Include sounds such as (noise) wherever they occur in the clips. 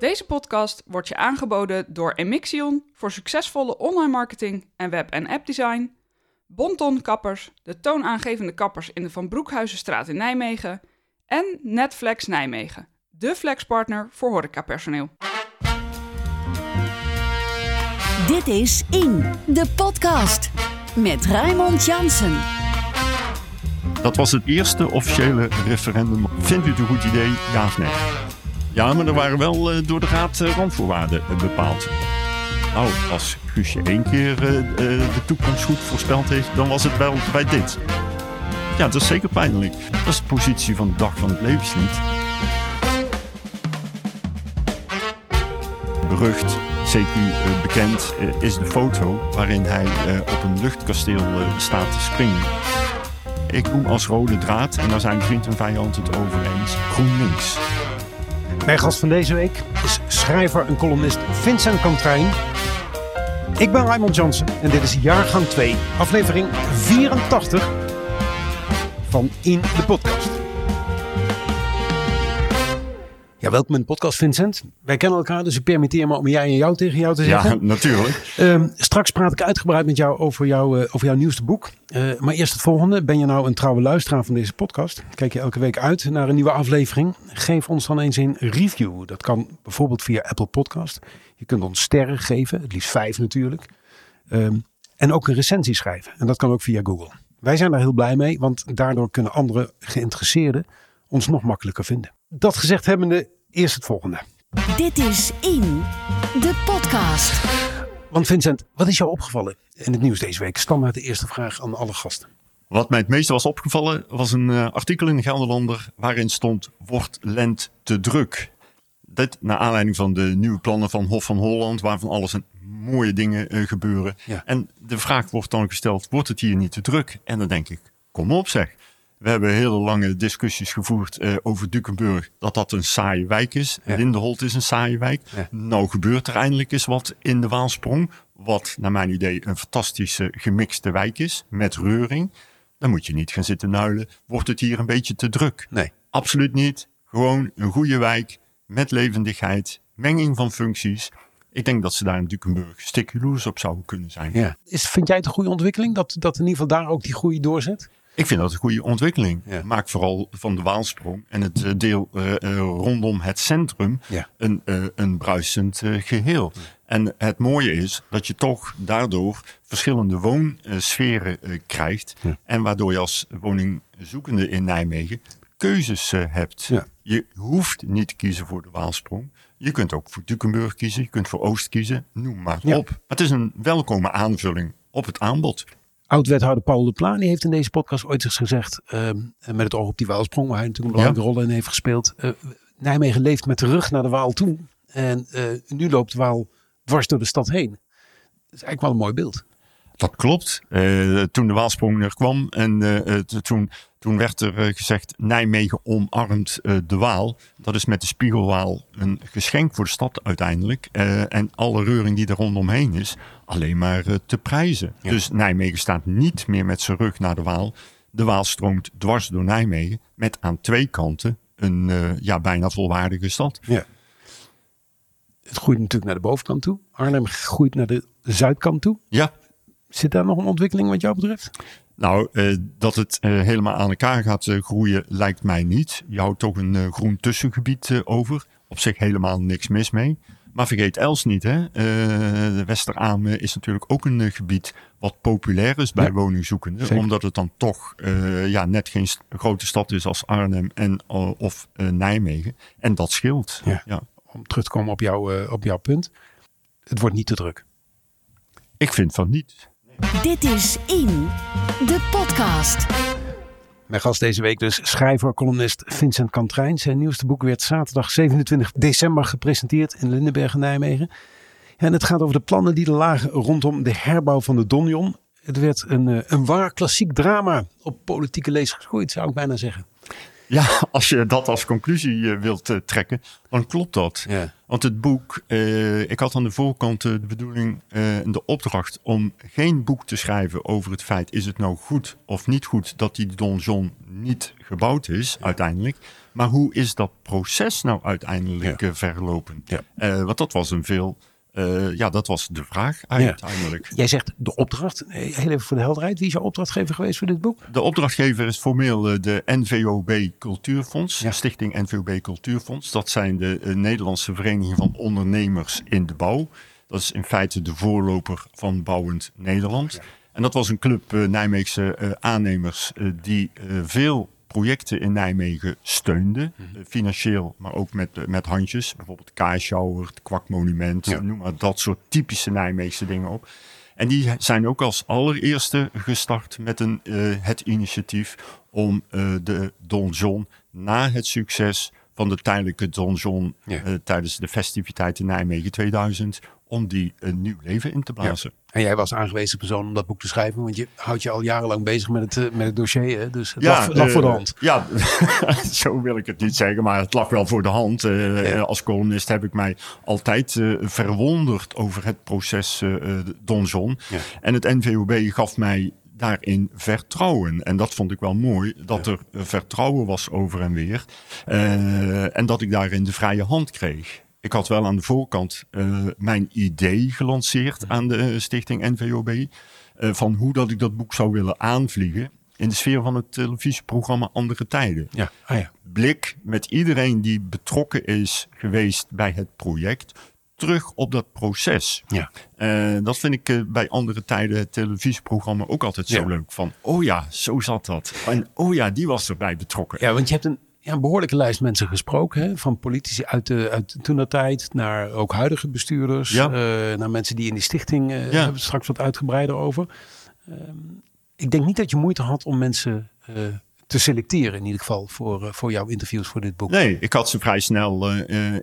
Deze podcast wordt je aangeboden door Emixion voor succesvolle online marketing en web- en appdesign, Bonton Kappers, de toonaangevende kappers in de Van Broekhuizenstraat in Nijmegen en Netflex Nijmegen, de flexpartner voor horecapersoneel. Dit is In, de podcast. Met Raymond Jansen. Dat was het eerste officiële referendum. Vindt u het een goed idee, ja of nee? Ja, maar er waren wel eh, door de Raad uh, randvoorwaarden uh, bepaald. Nou, als Guusje één keer de toekomst goed voorspeld heeft, dan was het wel bij dit. Ja, dat is zeker pijnlijk. Dat is de positie van de dag van het levenslied. Berucht, CQ bekend, is de foto waarin hij op een luchtkasteel staat te springen. Ik noem als rode draad, en daar zijn vriend en vijand het over eens, GroenLinks. Mijn gast van deze week is schrijver en columnist Vincent Kantrijn. Ik ben Raymond Jansen en dit is jaargang 2, aflevering 84 van In de Podcast. Ja, welkom in de podcast, Vincent. Wij kennen elkaar, dus ik permitteer me om jij en jou tegen jou te zeggen. Ja, (laughs) natuurlijk. Uh, straks praat ik uitgebreid met jou over, jou, uh, over jouw nieuwste boek. Uh, maar eerst het volgende. Ben je nou een trouwe luisteraar van deze podcast? Kijk je elke week uit naar een nieuwe aflevering? Geef ons dan eens een review. Dat kan bijvoorbeeld via Apple Podcast. Je kunt ons sterren geven, het liefst vijf natuurlijk. Um, en ook een recensie schrijven. En dat kan ook via Google. Wij zijn daar heel blij mee, want daardoor kunnen andere geïnteresseerden ons nog makkelijker vinden. Dat gezegd hebbende, eerst het volgende. Dit is In, de podcast. Want Vincent, wat is jou opgevallen in het nieuws deze week? Standaard de eerste vraag aan alle gasten. Wat mij het meeste was opgevallen was een uh, artikel in de Gelderlander waarin stond wordt lent te druk. Dit naar aanleiding van de nieuwe plannen van Hof van Holland waarvan alles een mooie dingen uh, gebeuren. Ja. En de vraag wordt dan gesteld, wordt het hier niet te druk? En dan denk ik, kom op zeg. We hebben hele lange discussies gevoerd uh, over Dukenburg. Dat dat een saaie wijk is. Ja. Lindenholt is een saaie wijk. Ja. Nou gebeurt er eindelijk eens wat in de Waalsprong. Wat naar mijn idee een fantastische gemixte wijk is. Met reuring. Dan moet je niet gaan zitten nuilen. Wordt het hier een beetje te druk? Nee. Absoluut niet. Gewoon een goede wijk. Met levendigheid. Menging van functies. Ik denk dat ze daar in Dukenburg sticuloos op zouden kunnen zijn. Ja. Is, vind jij het een goede ontwikkeling? Dat, dat in ieder geval daar ook die groei doorzet? Ik vind dat een goede ontwikkeling. Ja. Maak vooral van de Waalsprong en het uh, deel uh, uh, rondom het centrum ja. een, een bruisend geheel. Ja. En het mooie is dat je toch daardoor verschillende woonsferen krijgt. En waardoor je als woningzoekende in Nijmegen keuzes hebt. Je hoeft niet te kiezen voor de Waalsprong. Je kunt ook voor Dukenburg kiezen, je kunt voor Oost kiezen, noem maar op. Maar het is een welkome aanvulling op het aanbod. Oud-wethouder Paul de Plaan die heeft in deze podcast ooit eens gezegd, uh, met het oog op die Waalsprong, waar hij natuurlijk een belangrijke rol in heeft gespeeld. Uh, Nijmegen leeft met de rug naar de Waal toe. En uh, nu loopt de Waal dwars door de stad heen. Dat is eigenlijk wel een mooi beeld. Dat klopt. Uh, toen de Waalsprong er kwam en uh, toen, toen werd er uh, gezegd Nijmegen omarmt de Waal. Dat is met de Spiegelwaal een geschenk voor de stad uiteindelijk. en alle reuring die er rondomheen is, alleen maar te prijzen. Ja. Dus Nijmegen staat niet meer met zijn rug naar de Waal. De Waal stroomt dwars door Nijmegen met aan twee kanten een ja, bijna volwaardige stad. Ja. Het groeit natuurlijk naar de bovenkant toe. Arnhem groeit naar de zuidkant toe. Ja. Zit daar nog een ontwikkeling wat jou betreft? Nou, uh, dat het uh, helemaal aan elkaar gaat uh, groeien lijkt mij niet. Je houdt toch een groen tussengebied over. Op zich helemaal niks mis mee. Maar vergeet Els niet, hè? de Westeramen is natuurlijk ook een gebied wat populair is bij ja, woningzoekenden. Zeker. Omdat het dan toch ja, net geen st grote stad is als Arnhem en, of Nijmegen. En dat scheelt. Ja. ja. Om terug te komen op, jou, op jouw punt. Het wordt niet te druk. Ik vind van niet. Dit is In, de podcast. Mijn gast deze week dus schrijver, columnist Vincent Kantrijn. Zijn nieuwste boek werd zaterdag 27 december gepresenteerd in Lindenberg in Nijmegen. En het gaat over de plannen die er lagen rondom de herbouw van de Donjon. Het werd een, een waar klassiek drama op politieke lees gegooid, zou ik bijna zeggen. Ja, (laughs) als je dat als conclusie eh, wilt eh, trekken, dan klopt dat. Ja. Want het boek, eh, ik had aan de voorkant de bedoeling de opdracht om geen boek te schrijven over het feit, is het nou goed of niet goed dat die donjon niet gebouwd is uiteindelijk. Maar hoe is dat proces nou uiteindelijk verlopen? Ja. Eh, want dat was een veel, eh, ja, dat was de vraag uiteindelijk. Jij zegt de opdracht. Eh, Heel even voor de helderheid. Wie is jouw opdrachtgever geweest voor dit boek? De opdrachtgever is formeel eh, de NVOB Cultuurfonds, Ja. Stichting NVOB Cultuurfonds. Dat zijn de Nederlandse Vereniging van Ondernemers in de Bouw. Dat is in feite de voorloper van Bouwend Nederland. En dat was een club eh, Nijmeegse aannemers die veel projecten in Nijmegen steunde. Mhm. Eh, financieel, maar ook met, eh, met handjes. Bijvoorbeeld Kaaschouwer, het Kwakmonument, Ja. noem maar dat soort typische Nijmeegse dingen op. En die zijn ook als allereerste gestart met een, eh, het initiatief om de donjon na het succes van de tijdelijke donjon Ja. tijdens de festiviteiten Nijmegen 2000, om die een nieuw leven in te blazen. En jij was aangewezen persoon om dat boek te schrijven. Want je houdt je al jarenlang bezig met het, eh, met het dossier. Hè? Dus het lag, lag eh, voor de hand. Ja, (laughs) zo wil ik het niet zeggen, maar het lag wel voor de hand. Eh, Ja. Als columnist heb ik mij altijd eh, verwonderd over het proces eh eh, donjon. Ja. En het NVOB gaf mij daarin vertrouwen. En dat vond ik wel mooi, dat er eh, vertrouwen was over en weer. Eh, en dat ik daarin de vrije hand kreeg. Ik had wel aan de voorkant eh, mijn idee gelanceerd aan de eh, stichting NVOB. eh, van hoe dat ik dat boek zou willen aanvliegen in de sfeer van het televisieprogramma Andere Tijden. Ja. Ah, ja. Blik met iedereen die betrokken is geweest bij het project terug op dat proces. Ja. Dat vind ik bij andere tijden het televisieprogramma ook altijd zo Ja. leuk. Van, oh ja, zo zat dat. En oh ja, die was erbij betrokken. ja, want je hebt een, ja, een behoorlijke lijst mensen gesproken. Hè? Van politici uit, de, uit toen dat tijd naar ook huidige bestuurders. Ja. eh, naar mensen die in die stichting, eh Ja. hebben we het straks wat uitgebreider over. Ehm, ik denk niet dat je moeite had om mensen eh, te selecteren. In ieder geval voor, voor jouw interviews voor dit boek. Nee, ik had ze vrij snel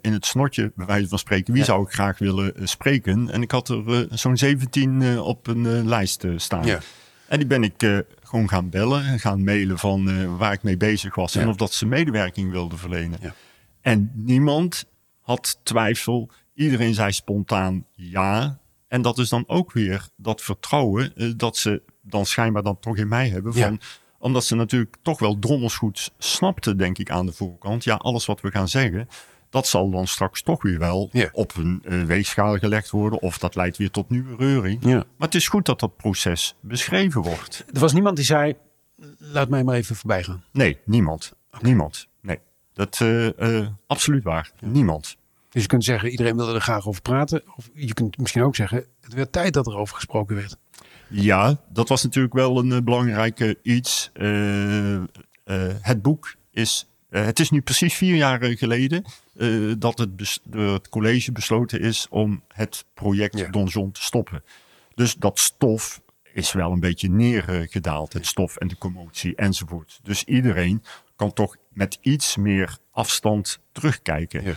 in het snotje, bij wijze van spreken. Wie Ja. zou ik graag willen spreken? En ik had er zo'n 17 eh, op een lijst staan. Ja. En die ben ik eh, gewoon gaan bellen en gaan mailen van eh, waar ik mee bezig was. Ja. En of dat ze medewerking wilden verlenen. Ja. En niemand had twijfel. Iedereen zei spontaan ja. En dat is dan ook weer dat vertrouwen eh, dat ze dan schijnbaar dan toch in mij hebben. Ja. Van, Omdat ze natuurlijk toch wel drommels goed snapten, denk ik, aan de voorkant. Ja, alles wat we gaan zeggen, dat zal dan straks toch weer wel Ja. op een weegschaal gelegd worden. Of dat leidt weer tot nieuwe reuring. Ja. Maar het is goed dat dat proces beschreven wordt. Er was niemand die zei, laat mij maar even voorbij gaan. Nee, niemand. Niemand. Nee. Dat eh eh absoluut waar. Niemand. Dus je kunt zeggen, iedereen wilde er graag over praten. Of je kunt misschien ook zeggen, het werd tijd dat er over gesproken werd. Ja, dat was natuurlijk wel een eh, belangrijke iets. Eh, eh, het boek is. het is nu precies vier jaar geleden eh, dat het, bes- door het college besloten is om het project Ja. Donjon te stoppen. Dus dat stof is wel een beetje neergedaald. Het stof en de commotie enzovoort. Dus iedereen kan toch met iets meer afstand terugkijken. Ja.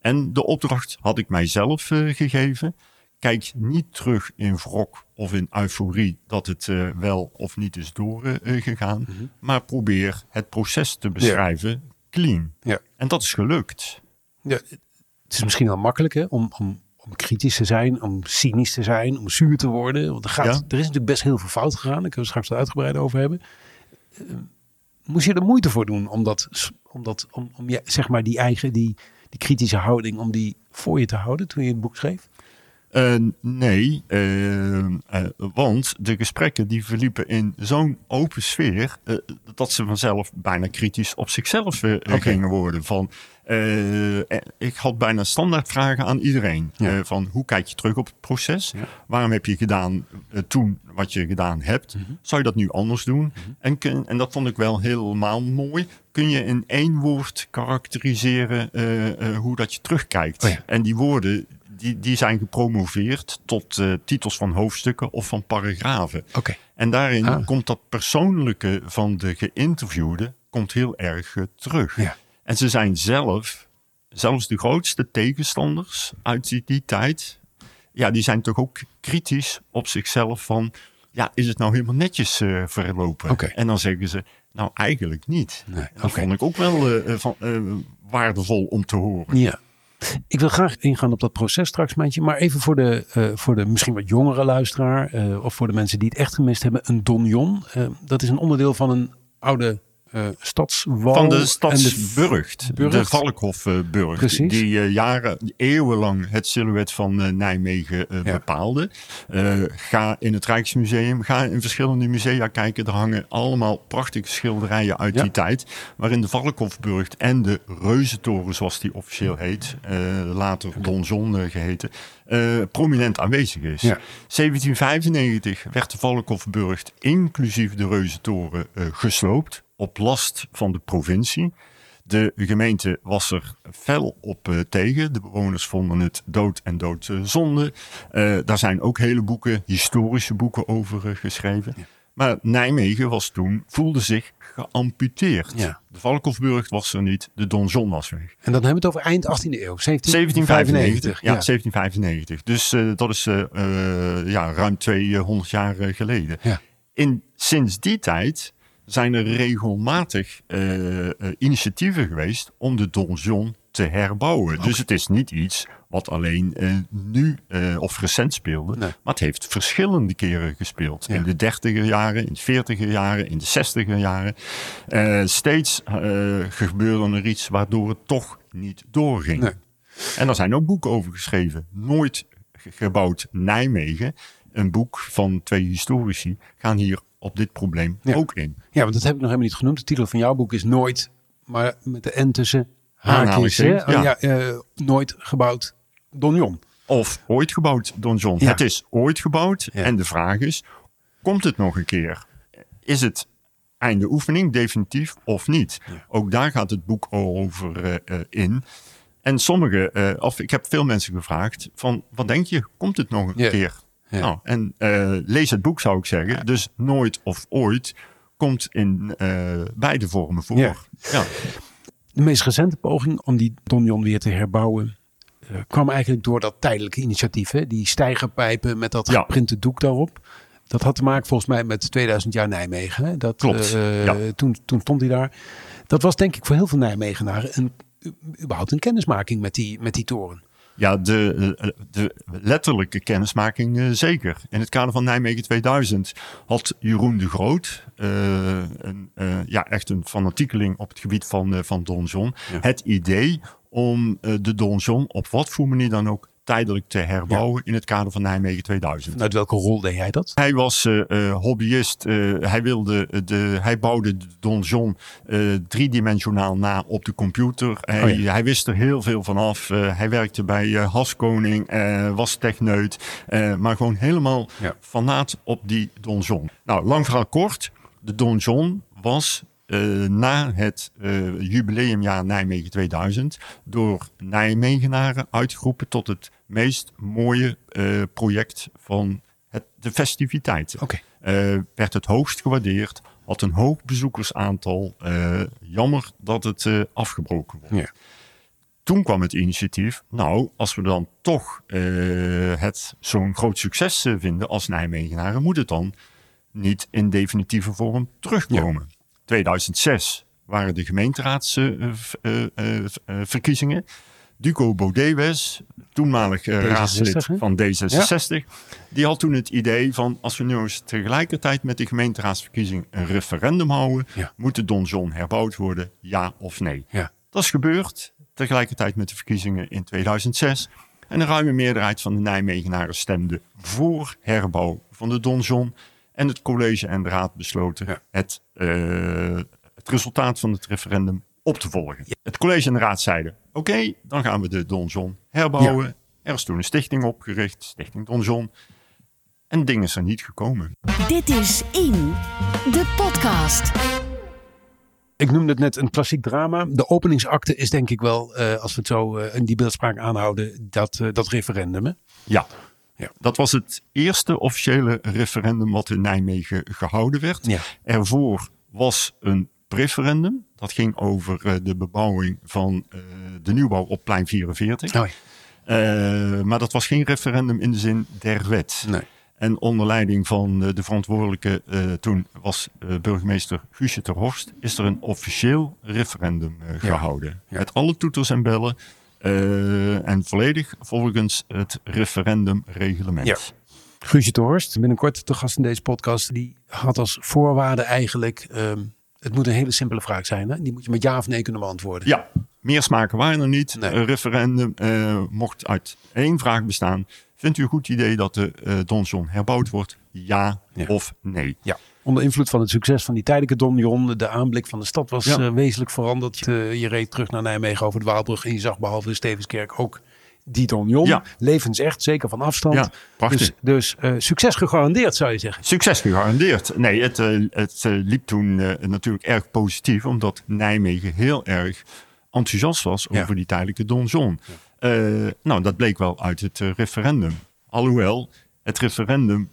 En de opdracht had ik mijzelf eh, gegeven. Kijk niet terug in wrok of in euforie dat het eh, wel of niet is doorgegaan. Mhm. Maar probeer het proces te beschrijven clean. Ja. En dat is gelukt. Ja, het is misschien wel makkelijk hè, om, om, om kritisch te zijn, om cynisch te zijn, om zuur te worden. Want er, gaat, Ja. er is natuurlijk best heel veel fout gegaan. Daar kunnen we straks uitgebreid over hebben. Eh, moest je er moeite voor doen om, dat, om, dat, om, om je, zeg maar die eigen, die, die kritische houding, om die voor je te houden toen je het boek schreef? Eh, nee, eh, want de gesprekken die verliepen in zo'n open sfeer dat ze vanzelf bijna kritisch op zichzelf Oké. gingen worden. Van, eh, eh, ik had bijna standaard vragen aan iedereen. Ja. Eh, van hoe kijk je terug op het proces? Ja. Waarom heb je gedaan toen wat je gedaan hebt? Mhm. Zou je dat nu anders doen? en, kun, en dat vond ik wel helemaal mooi. Kun je in één woord karakteriseren hoe dat je terugkijkt? Oh ja. En die woorden die, die zijn gepromoveerd tot titels van hoofdstukken of van paragrafen. Oké. En daarin Ah. komt dat persoonlijke van de geïnterviewde komt heel erg terug. Ja. En ze zijn zelf, zelfs de grootste tegenstanders uit die, die tijd, ja, die zijn toch ook kritisch op zichzelf van, ja, is het nou helemaal netjes eh, verlopen? En dan zeggen ze, Nou, eigenlijk niet. Nee, Dat vond ik ook wel eh, eh, van, waardevol om te horen. Ja. Ik wil graag ingaan op dat proces straks, Mijntje. Maar even voor de, voor de misschien wat jongere luisteraar. of voor de mensen die het echt gemist hebben. Een donjon. dat is een onderdeel van een oude eh, stadswal. Van de stadsburgt, de, Burgt. Valkhofburgt, Precies. die eh, jaren, eeuwenlang het silhouet van eh, Nijmegen Ja. bepaalde. Ga in het Rijksmuseum, ga in verschillende musea kijken. Er hangen allemaal prachtige schilderijen uit Ja. die tijd. Waarin de Valkhofburgt en de Reuzentoren, zoals die officieel heet, later Donjon eh, geheten, eh, prominent aanwezig is. Ja. 1795 werd de Valkhofburgt inclusief de Reuzentoren eh, gesloopt op last van de provincie. De gemeente was er fel op eh, tegen. De bewoners vonden het dood en doodzonde. Eh daar zijn ook hele boeken, historische boeken over geschreven. Maar Nijmegen was toen, voelde zich geamputeerd. Ja. De Valkhofburgt was er niet, de donjon was weg. En dan hebben we het over eind 18e eeuw. 1795. 1795. Ja, 1795. Dus eh, dat is eh, eh, ja, ruim 200 jaar geleden. Ja. In, sinds die tijd zijn er regelmatig initiatieven geweest om de donjon te herbouwen. Dus het is niet iets wat alleen eh, nu eh, of recent speelde. Nee. Maar het heeft verschillende keren gespeeld. Ja. In de dertiger jaren, in de veertiger jaren, in de zestiger jaren. Eh, steeds gebeurde er iets waardoor het toch niet doorging. Nee. En er zijn ook boeken over geschreven. Nooit ge- gebouwd Nijmegen. Een boek van twee historici gaan hier op dit probleem Ja. ook in. Ja, want dat heb ik nog helemaal niet genoemd. De titel van jouw boek is Nooit, maar met de N tussen haakjes. hè? Oh, ja. ja, eh, nooit gebouwd donjon. Of ooit gebouwd donjon. Ja. Het is ooit gebouwd. Ja. En de vraag is, komt het nog een keer? Is het einde oefening definitief of niet? Ook daar gaat het boek over eh, eh, in. En sommige, of ik heb veel mensen gevraagd van, wat denk je, komt het nog een keer? Nou, en lees het boek zou ik zeggen. Dus nooit of ooit komt in beide vormen voor. Ja. De meest recente poging om die donjon weer te herbouwen eh, kwam eigenlijk door dat tijdelijke initiatief. Hè? Die stijgerpijpen met dat Ja. geprinte doek daarop. Dat had te maken volgens mij met 2000 jaar Nijmegen. Hè? Dat, Klopt, eh, ja. toen, toen stond hij daar. Dat was denk ik voor heel veel Nijmegenaren een, überhaupt een kennismaking met die, met die toren. Ja, de, eh, de letterlijke kennismaking eh, zeker. In het kader van Nijmegen 2000 had Jeroen de Groot, eh, een, ja, echt een fanatiekeling op het gebied van, van donjon, Ja. het idee om de donjon op wat voor manier dan ook tijdelijk te herbouwen in het kader van Nijmegen 2000. Vanuit welke rol deed jij dat? Hij was eh, eh, hobbyist. eh, hij, wilde de, hij bouwde de donjon eh, driedimensionaal na op de computer. Hij, Oh ja. hij wist er heel veel van af. Hij werkte bij Haskoning, was techneut. maar gewoon helemaal Ja. fanaat op die donjon. Nou, lang verhaal kort. De donjon was na het jubileumjaar Nijmegen 2000 door Nijmegenaren uitgeroepen tot het meest mooie eh, project van het, de festiviteiten. Oké. Eh, werd het hoogst gewaardeerd, had een hoog bezoekersaantal. Eh, jammer dat het afgebroken wordt. Ja. Toen kwam het initiatief, nou, als we dan toch het zo'n groot succes vinden als Nijmegenaren, moet het dan niet in definitieve vorm terugkomen. 2006 waren de gemeenteraadsverkiezingen. Duco Baudet toenmalig eh, D66, raadslid van D66, die had toen het idee van als we nu eens tegelijkertijd met de gemeenteraadsverkiezing een referendum houden, Ja. moet de donjon herbouwd worden, ja of nee? Ja. Dat is gebeurd tegelijkertijd met de verkiezingen in 2006. En een ruime meerderheid van de Nijmegenaren stemde voor herbouw van de donjon. En het college en de raad besloten het, eh, het resultaat van het referendum op te volgen. Het college en de raad zeiden, oké, dan gaan we de donjon herbouwen. Er is toen een stichting opgericht, Stichting Donjon. En het ding is er niet gekomen. Dit is In, de podcast. Ik noemde het net een klassiek drama. De openingsakte is denk ik wel, eh, als we het zo eh, in die beeldspraak aanhouden, dat, eh, dat referendum. Hè? Ja. Ja. Dat was het eerste officiële referendum wat in Nijmegen gehouden werd. Ja. Ervoor was een preferendum. Dat ging over eh, de bebouwing van eh, de nieuwbouw op plein 44. Oh, ja. Eh, maar dat was geen referendum in de zin der wet. Nee. En onder leiding van de verantwoordelijke, toen was burgemeester Guusje ter Horst, is er een officieel referendum eh, gehouden. ja. Met alle toeters en bellen. en volledig volgens het referendumreglement. Ja. Guusje de Horst, binnenkort te gast in deze podcast, die had als voorwaarde eigenlijk, ehm, het moet een hele simpele vraag zijn. Hè? Die moet je met ja of nee kunnen beantwoorden. Ja, meer smaken waren er niet. Nee. Een referendum eh, mocht uit één vraag bestaan. Vindt u een goed idee dat de eh donjon herbouwd wordt? Ja, Ja. of nee? Ja. Onder invloed van het succes van die tijdelijke donjon, de aanblik van de stad was Ja. eh, wezenlijk veranderd. Je, je reed terug naar Nijmegen over de Waalbrug en je zag behalve de Stevenskerk ook die donjon. Ja. Levensecht, zeker van afstand. Ja, prachtig. Dus, dus eh, succes gegarandeerd zou je zeggen. Succes gegarandeerd. Nee, het, eh, het eh, liep toen natuurlijk erg positief, omdat Nijmegen heel erg enthousiast was Ja. over die tijdelijke donjon. Nou, dat bleek wel uit het referendum. Alhoewel, het referendum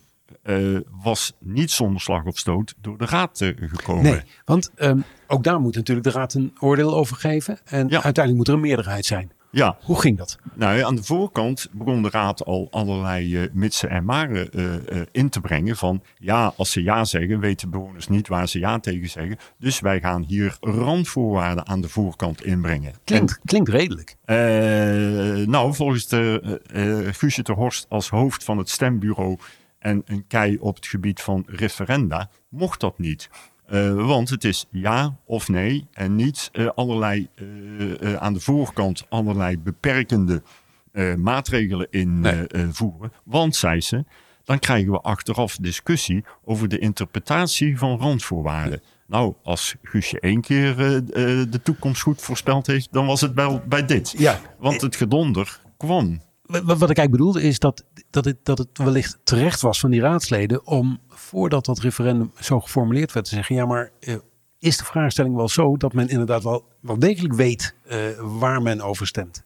was niet zonder slag of stoot door de raad eh, gekomen. Nee, want ehm, ook daar moet natuurlijk de raad een oordeel over geven. En Ja. uiteindelijk moet er een meerderheid zijn. Ja, Hoe ging dat? Nou, aan de voorkant begon de raad al allerlei eh, mitsen en maren eh, eh, in te brengen. Van ja, als ze ja zeggen, weten bewoners niet waar ze ja tegen zeggen. Dus wij gaan hier randvoorwaarden aan de voorkant inbrengen. Klinkt, klinkt redelijk. Nou, volgens de Guusje ter Horst als hoofd van het stembureau en een kei op het gebied van referenda, mocht dat niet. Eh, want het is ja of nee en niet eh, allerlei eh, aan de voorkant allerlei beperkende maatregelen invoeren. Nee. Want, zei ze, dan krijgen we achteraf discussie over de interpretatie van randvoorwaarden. Nou, als Guusje één keer de toekomst goed voorspeld heeft, dan was het wel bij dit. Ja. Want het gedonder kwam. Wat, ik eigenlijk bedoelde is dat, dat, het, dat het wellicht terecht was van die raadsleden om voordat dat referendum zo geformuleerd werd te zeggen, ja maar eh, is de vraagstelling wel zo dat men inderdaad wel, wel degelijk weet eh, waar men over stemt?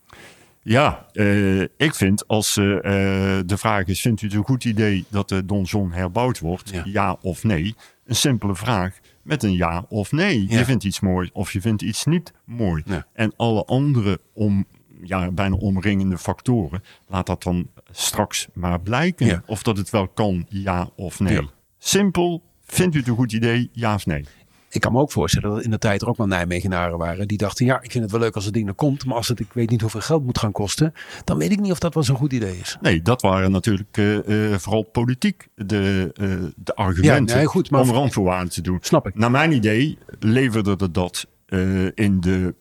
Ja, eh, ik vind als de vraag is: vindt u het een goed idee dat de donjon herbouwd wordt? Ja. Ja. of nee? Een simpele vraag met een ja of nee. Ja. Je vindt iets mooi of je vindt iets niet mooi. Ja. En alle andere om, ja, bijna omringende factoren, laat dat dan straks maar blijken. Ja. Of dat het wel kan, ja of nee. Ja. Simpel, vindt u het een goed idee, ja of nee? Ik kan me ook voorstellen dat in de tijd er ook wel Nijmegenaren waren die dachten, ja ik vind het wel leuk als het ding er komt, maar als het ik weet niet hoeveel geld moet gaan kosten, dan weet ik niet of dat wel zo'n goed idee is. Nee, dat waren natuurlijk eh, eh, vooral politiek de, eh, de argumenten Ja, nee, goed, maar- om randvoorwaarden te doen. Snap ik. Naar mijn idee leverde dat eh, in de,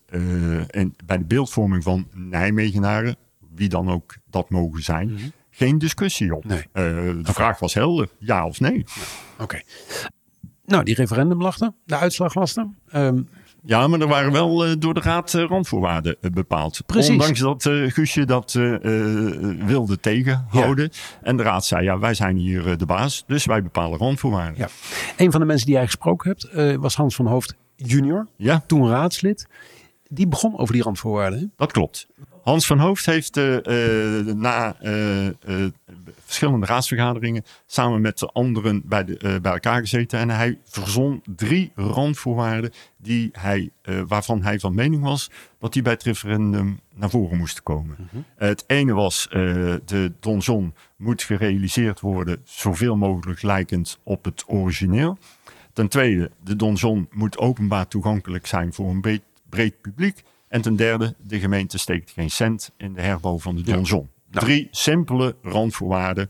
in, bij de beeldvorming van Nijmegenaren, wie dan ook dat mogen zijn, geen discussie op. Mhm. Nee. Eh, de vraag was helder, ja of nee. Oké. Nou, die referendum er, de uitslag was er. Ehm, Ja, maar er waren wel door de raad eh, randvoorwaarden bepaald. Precies. Ondanks dat Guusje dat wilde tegenhouden. En de raad zei, ja, wij zijn hier de baas, dus wij bepalen randvoorwaarden. Ja. Een van de mensen die jij gesproken hebt was Hans van Hoofd junior, Ja, toen raadslid. Die begon over die randvoorwaarden. hè? dat klopt. Hans van Hoofd heeft eh, eh, na eh, verschillende raadsvergaderingen samen met de anderen bij, de, bij elkaar gezeten. En hij verzon drie randvoorwaarden die hij, waarvan hij van mening was dat die bij het referendum naar voren moesten komen. Het ene was de donjon moet gerealiseerd worden zoveel mogelijk lijkend op het origineel. Ten tweede, de donjon moet openbaar toegankelijk zijn voor een breed, breed publiek. En ten derde, de gemeente steekt geen cent in de herbouw van de donjon. Drie simpele randvoorwaarden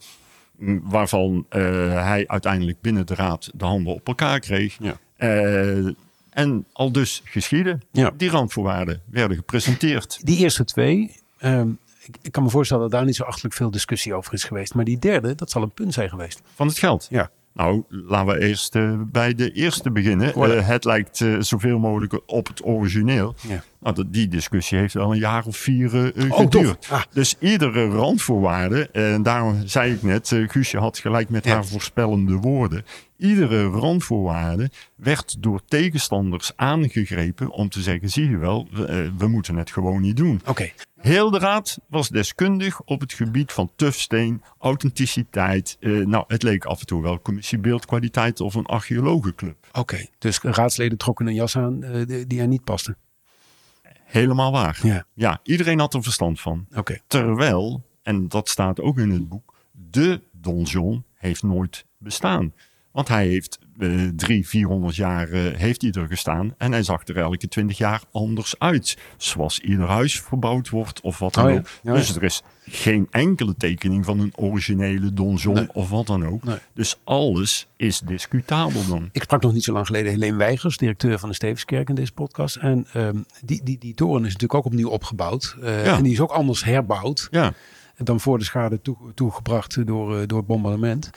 mm, waarvan eh, hij uiteindelijk binnen de raad de handen op elkaar kreeg. Ja. Eh, en al dus geschieden. Ja. Die randvoorwaarden werden gepresenteerd. Die eerste twee, ehm, ik, ik kan me voorstellen dat daar niet zo achterlijk veel discussie over is geweest. Maar die derde, dat zal een punt zijn geweest. van het geld. Ja. Nou, laten we eerst eh, bij de eerste beginnen. Eh, het lijkt eh, zoveel mogelijk op het origineel. Ja. Nou, die discussie heeft wel een jaar of vier Oh, geduurd. Ah. Dus iedere randvoorwaarde, en daarom zei ik net, Guusje had gelijk met Ja. haar voorspellende woorden. Iedere randvoorwaarde werd door tegenstanders aangegrepen om te zeggen, zie je wel, we, we moeten het gewoon niet doen. Oké, de raad was deskundig op het gebied van tufsteen, authenticiteit. Eh, nou, het leek af en toe wel commissie beeldkwaliteit of een archeologenclub. oké. Dus raadsleden trokken een jas aan eh, die, die er niet paste. Helemaal waar. Ja. Ja, iedereen had er verstand van. Oké. Terwijl, en dat staat ook in het boek, de donjon heeft nooit bestaan. Want hij heeft uh, drie, vierhonderd jaar uh, heeft hij er gestaan. En hij zag er elke twintig jaar anders uit. Zoals ieder huis verbouwd wordt of wat dan Oh ook. ja, dus ja. er is geen enkele tekening van een originele donjon Nee. of wat dan ook. Nee. Dus alles is discutabel dan. Ik sprak nog niet zo lang geleden Helene Weigers, directeur van de Stevenskerk in deze podcast. En ehm, die, die, die toren is natuurlijk ook opnieuw opgebouwd. Eh. En die is ook anders herbouwd Ja, dan voor de schade toe, toegebracht door, eh, door het bombardement.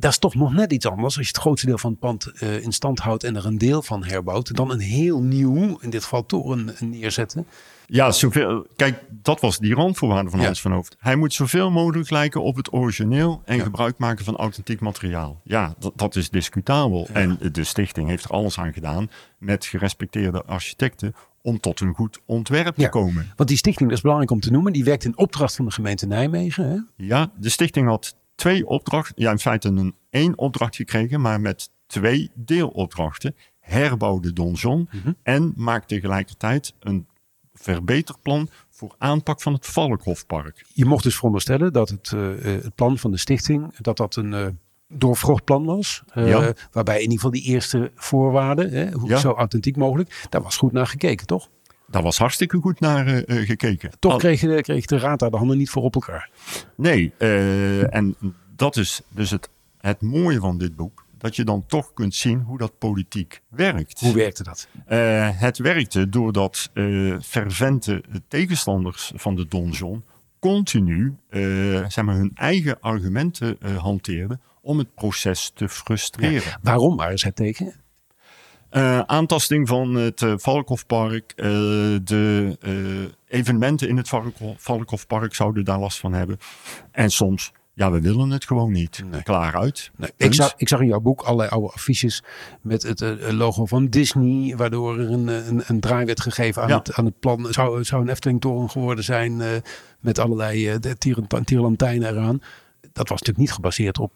Dat is toch nog net iets anders als je het grootste deel van het pand eh, in stand houdt en er een deel van herbouwt. Dan een heel nieuw, in dit geval toren neerzetten. ja zoveel, kijk, dat was die randvoorwaarde van Ja. Hans van Hoofd. Hij moet zoveel mogelijk lijken op het origineel en Ja. gebruik maken van authentiek materiaal. Ja, dat, dat is discutabel. En de stichting heeft er alles aan gedaan met gerespecteerde architecten om tot een goed ontwerp Ja. te komen. Want die stichting, dat is belangrijk om te noemen, die werkt in opdracht van de gemeente Nijmegen. Hè? Ja, de stichting had twee opdrachten. Ja, in feite een één opdracht gekregen, maar met twee deelopdrachten. Herbouw de donjon Mhm. en maak tegelijkertijd een verbeterplan voor aanpak van het Valkhofpark. Je mocht dus veronderstellen dat het, eh, eh, het plan van de stichting, dat dat een eh doorvrocht plan was. eh, Ja. Waarbij in ieder geval die eerste voorwaarden, hè, hoe, Ja. zo authentiek mogelijk, daar was goed naar gekeken, toch? Daar was hartstikke goed naar eh, eh, gekeken. Toch Al- kreeg, de, kreeg de raad daar de handen niet voor op elkaar. Nee, eh, en dat is dus het, het mooie van dit boek. Dat je dan toch kunt zien hoe dat politiek werkt. Hoe werkte dat? Het werkte doordat fervente tegenstanders van de donjon continu zeg maar, hun eigen argumenten hanteerden om het proces te frustreren. Waarom waren zij tegen? Eh, aantasting van het uh, Valkhofpark. eh, de evenementen in het Valkhof- Valkhofpark zouden daar last van hebben. En soms, ja, we willen het gewoon niet. Nee. Klaar uit. Nee, ik, zag, ik zag in jouw boek allerlei oude affiches met het logo van Disney, waardoor er een, een, een draai werd gegeven aan, Ja. het, aan het plan. Het zou, zou een Efteling-toren geworden zijn met allerlei tierenlantijnen eraan. Dat was natuurlijk niet gebaseerd op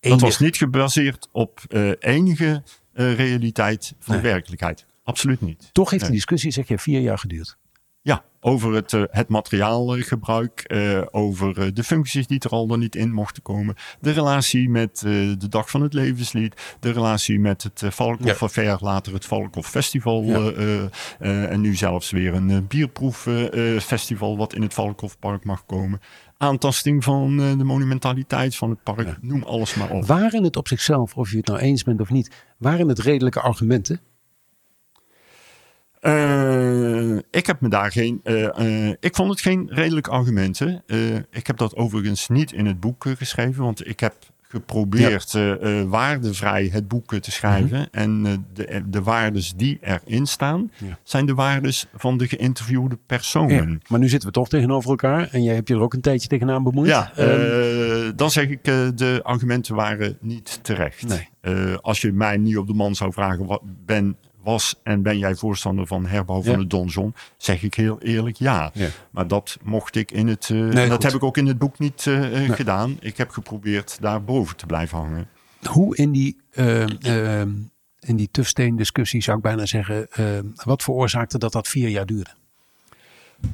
Dat was niet gebaseerd op enige realiteit van de werkelijkheid. Absoluut niet. Toch heeft de discussie, zeg je, vier jaar geduurd. Ja, over het, eh, het materiaalgebruik, eh, over eh, de functies die er al dan niet in mochten komen, de relatie met eh, de Dag van het Levenslied, de relatie met het uh, Valkhof Ja. Affair, later het Valkhof Festival Ja. eh, eh, eh, en nu zelfs weer een eh, bierproeffestival wat in het Valkhofpark mag komen. Aantasting van eh, de monumentaliteit van het park, Ja. noem alles maar op. Waren het op zichzelf, of je het nou eens bent of niet, waren het redelijke argumenten? Eh, ik heb me daar geen. eh, eh, ik vond het geen redelijke argumenten. Ik heb dat overigens niet in het boek geschreven, want ik heb geprobeerd eh, waardevrij het boek te schrijven. En eh, de, de waardes die erin staan, Ja. zijn de waardes van de geïnterviewde personen. Maar nu zitten we toch tegenover elkaar en jij hebt je er ook een tijdje tegenaan bemoeid. Ja, Ehm, eh, dan zeg ik, de argumenten waren niet terecht. Nee. Als je mij nu op de man zou vragen, wat ben, was en ben jij voorstander van herbouw van Ja. de donjon, zeg ik heel eerlijk ja. Ja. Maar dat mocht ik in het, eh, Nee, dat goed. heb ik ook in het boek niet eh, eh, gedaan. Ik heb geprobeerd daar boven te blijven hangen. Hoe in die, ehm, in die tufsteen discussie zou ik bijna zeggen, wat veroorzaakte dat dat vier jaar duurde?